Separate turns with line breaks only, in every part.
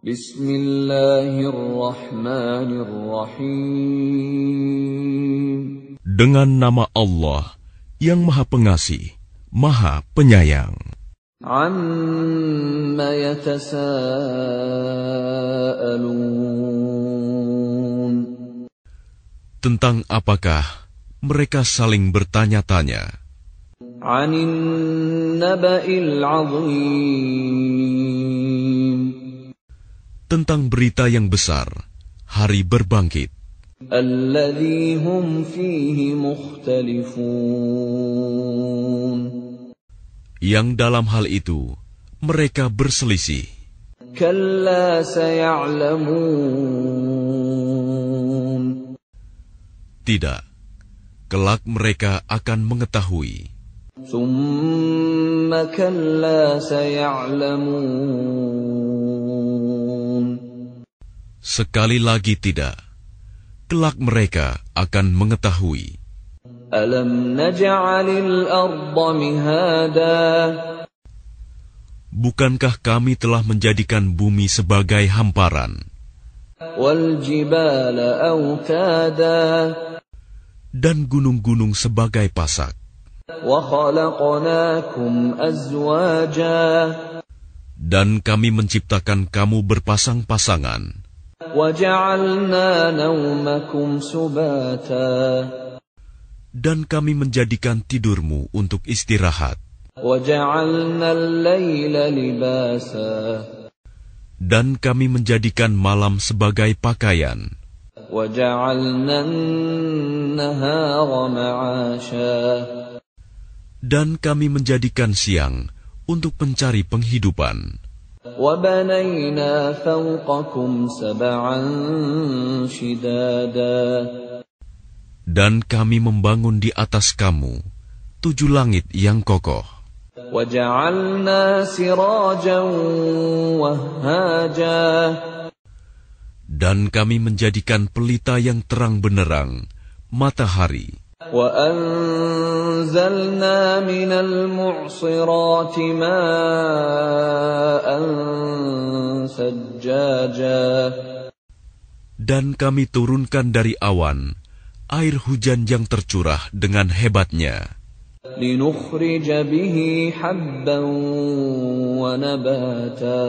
Bismillahirrahmanirrahim.
Dengan nama Allah yang Maha Pengasih, Maha Penyayang.
Amma yatasaalun.
Tentang apakah mereka saling bertanya-tanya?
Anin naba'il azim.
Tentang berita yang besar, hari berbangkit. Yang dalam hal itu, mereka berselisih. Tidak, kelak mereka akan mengetahui.
Thumma kalla saya'lamun.
Sekali lagi tidak, kelak mereka akan mengetahui.
Alam naj'alil arda mihada.
Bukankah kami telah menjadikan bumi sebagai hamparan
Wal jibala awtada.
dan gunung-gunung sebagai pasak?
Wa khalaqnakum azwaja.
Dan kami menciptakan kamu berpasang-pasangan, dan kami menjadikan tidurmu untuk istirahat. Dan kami menjadikan malam sebagai pakaian. Dan kami menjadikan siang untuk mencari penghidupan. Dan kami membangun di atas kamu tujuh langit yang kokoh. Dan kami menjadikan pelita yang terang benerang, matahari,
وأنزلنا من المعصرات ماء ثجاجا
dan kami turunkan dari awan air hujan yang tercurah dengan hebatnya.
لنخرج به حبا ونباتا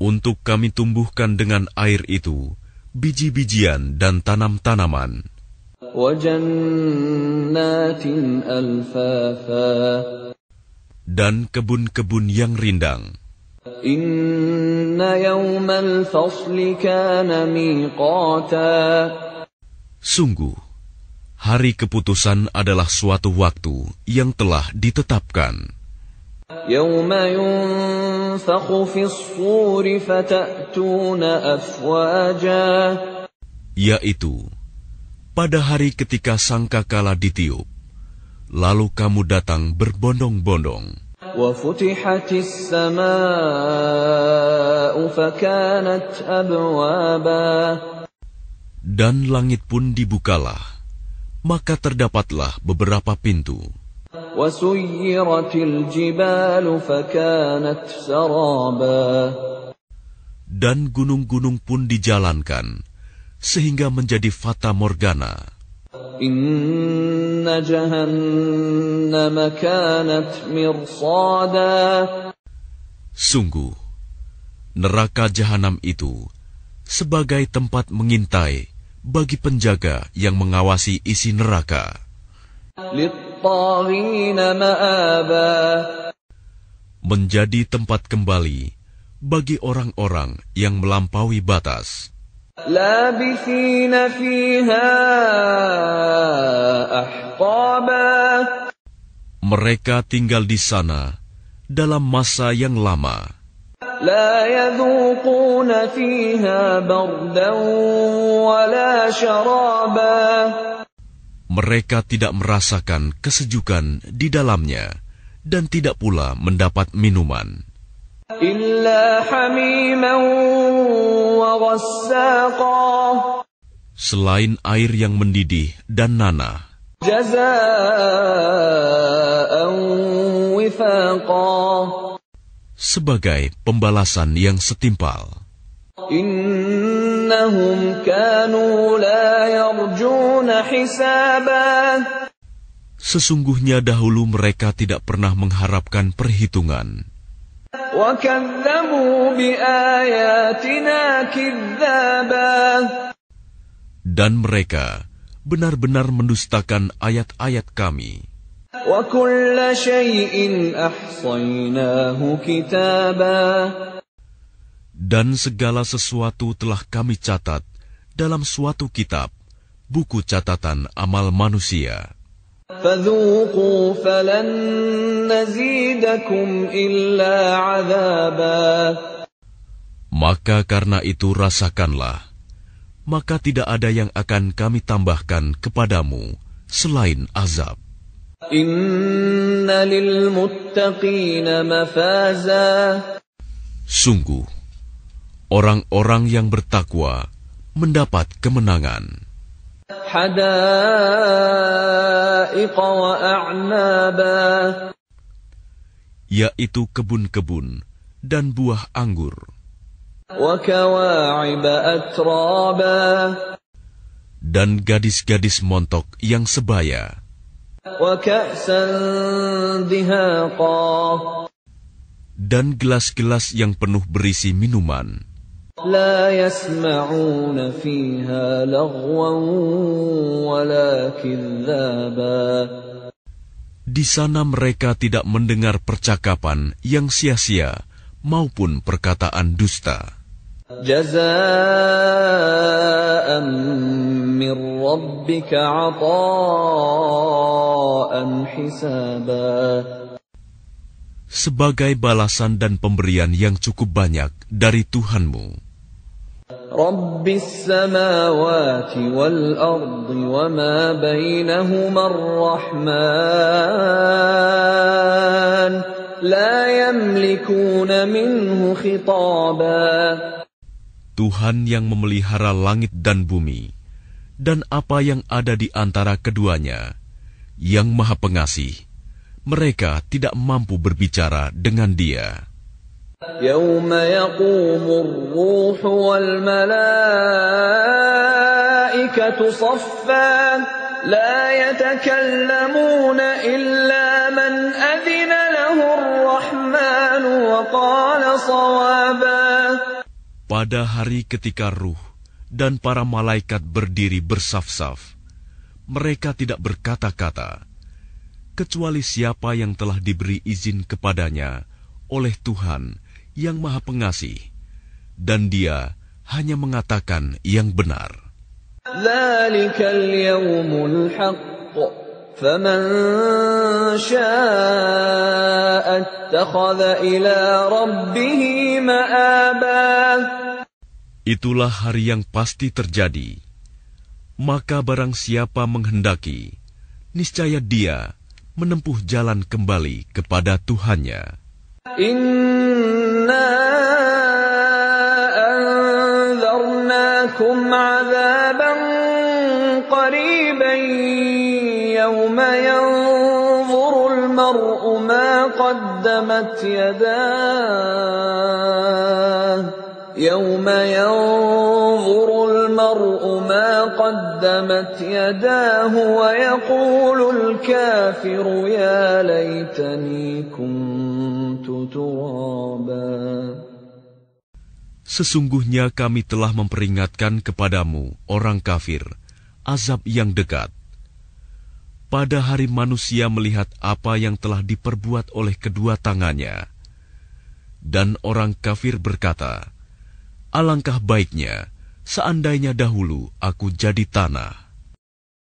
Untuk kami tumbuhkan dengan air itu biji-bijian dan tanam-tanaman,
وجنات ألفافا
dan kebun-kebun yang rindang.
إن يوم الفصل كان ميقاتا
Sungguh, hari keputusan adalah suatu waktu yang telah ditetapkan,
يوم ينفخ في الصور فتأتون أفواجا
yaitu pada hari ketika sangkakala ditiup, lalu kamu datang berbondong-bondong. Dan langit pun dibukalah, maka terdapatlah beberapa pintu. Dan gunung-gunung pun dijalankan, sehingga menjadi fata morgana. Sungguh, neraka jahanam itu sebagai tempat mengintai bagi penjaga yang mengawasi isi neraka. Menjadi tempat kembali bagi orang-orang yang melampaui batas. Mereka tinggal di sana dalam masa yang lama. Mereka tidak merasakan kesejukan di dalamnya dan tidak pula mendapat minuman. Selain air yang mendidih dan
nana,
sebagai pembalasan yang setimpal. Sesungguhnya dahulu mereka tidak pernah mengharapkan perhitungan. Dan mereka benar-benar mendustakan ayat-ayat kami. Dan segala sesuatu telah kami catat dalam suatu kitab, buku catatan amal manusia.
فذوقوا فلن نزيدكم إلا عذابا
Maka karena itu rasakanlah, maka tidak ada yang akan kami tambahkan kepadamu selain azab.
إن للمتقين مفازا
Sungguh, orang-orang yang bertakwa mendapat kemenangan,
حدائق وأعنابا
yaitu kebun-kebun dan buah anggur,
وكواعب أترابا
dan gadis-gadis montok yang sebaya,
وكأسا دهاقا
dan gelas-gelas yang penuh berisi minuman.
لا يسمعون فيها لغوا ولا كذابا
Di sana mereka tidak mendengar percakapan yang sia-sia maupun perkataan dusta.
جزاء من ربك عطاء حسابا
Sebagai balasan dan pemberian yang cukup banyak dari Tuhanmu,
رب السماوات والأرض وما بينهما الرحمن لا يملكون منه خطابا
Tuhan yang memelihara langit dan bumi, dan apa yang ada di antara keduanya, yang Maha Pengasih, mereka tidak mampu berbicara dengan Dia.
يوم يقوم الروح والملائكة صفا لا يتكلمون إلا من أذن له الرحمن وقال صوابا
Pada hari ketika ruh dan para malaikat berdiri bersaf-saf, mereka tidak berkata-kata, kecuali siapa yang telah diberi izin kepadanya oleh Tuhan yang Maha Pengasih, dan Dia hanya mengatakan yang benar. Itulah hari yang pasti terjadi. Maka barang siapa menghendaki, niscaya dia menempuh jalan kembali kepada Tuhannya.
In قدمت يداه يوم ينظر المرء ما قدمت يداه ويقول الكافر يا ليتني كنت ترابا
Sesungguhnya kami telah memperingatkan kepadamu, orang kafir, azab yang dekat. Pada hari manusia melihat apa yang telah diperbuat oleh kedua tangannya. Dan orang kafir berkata, Alangkah baiknya, seandainya dahulu aku jadi tanah.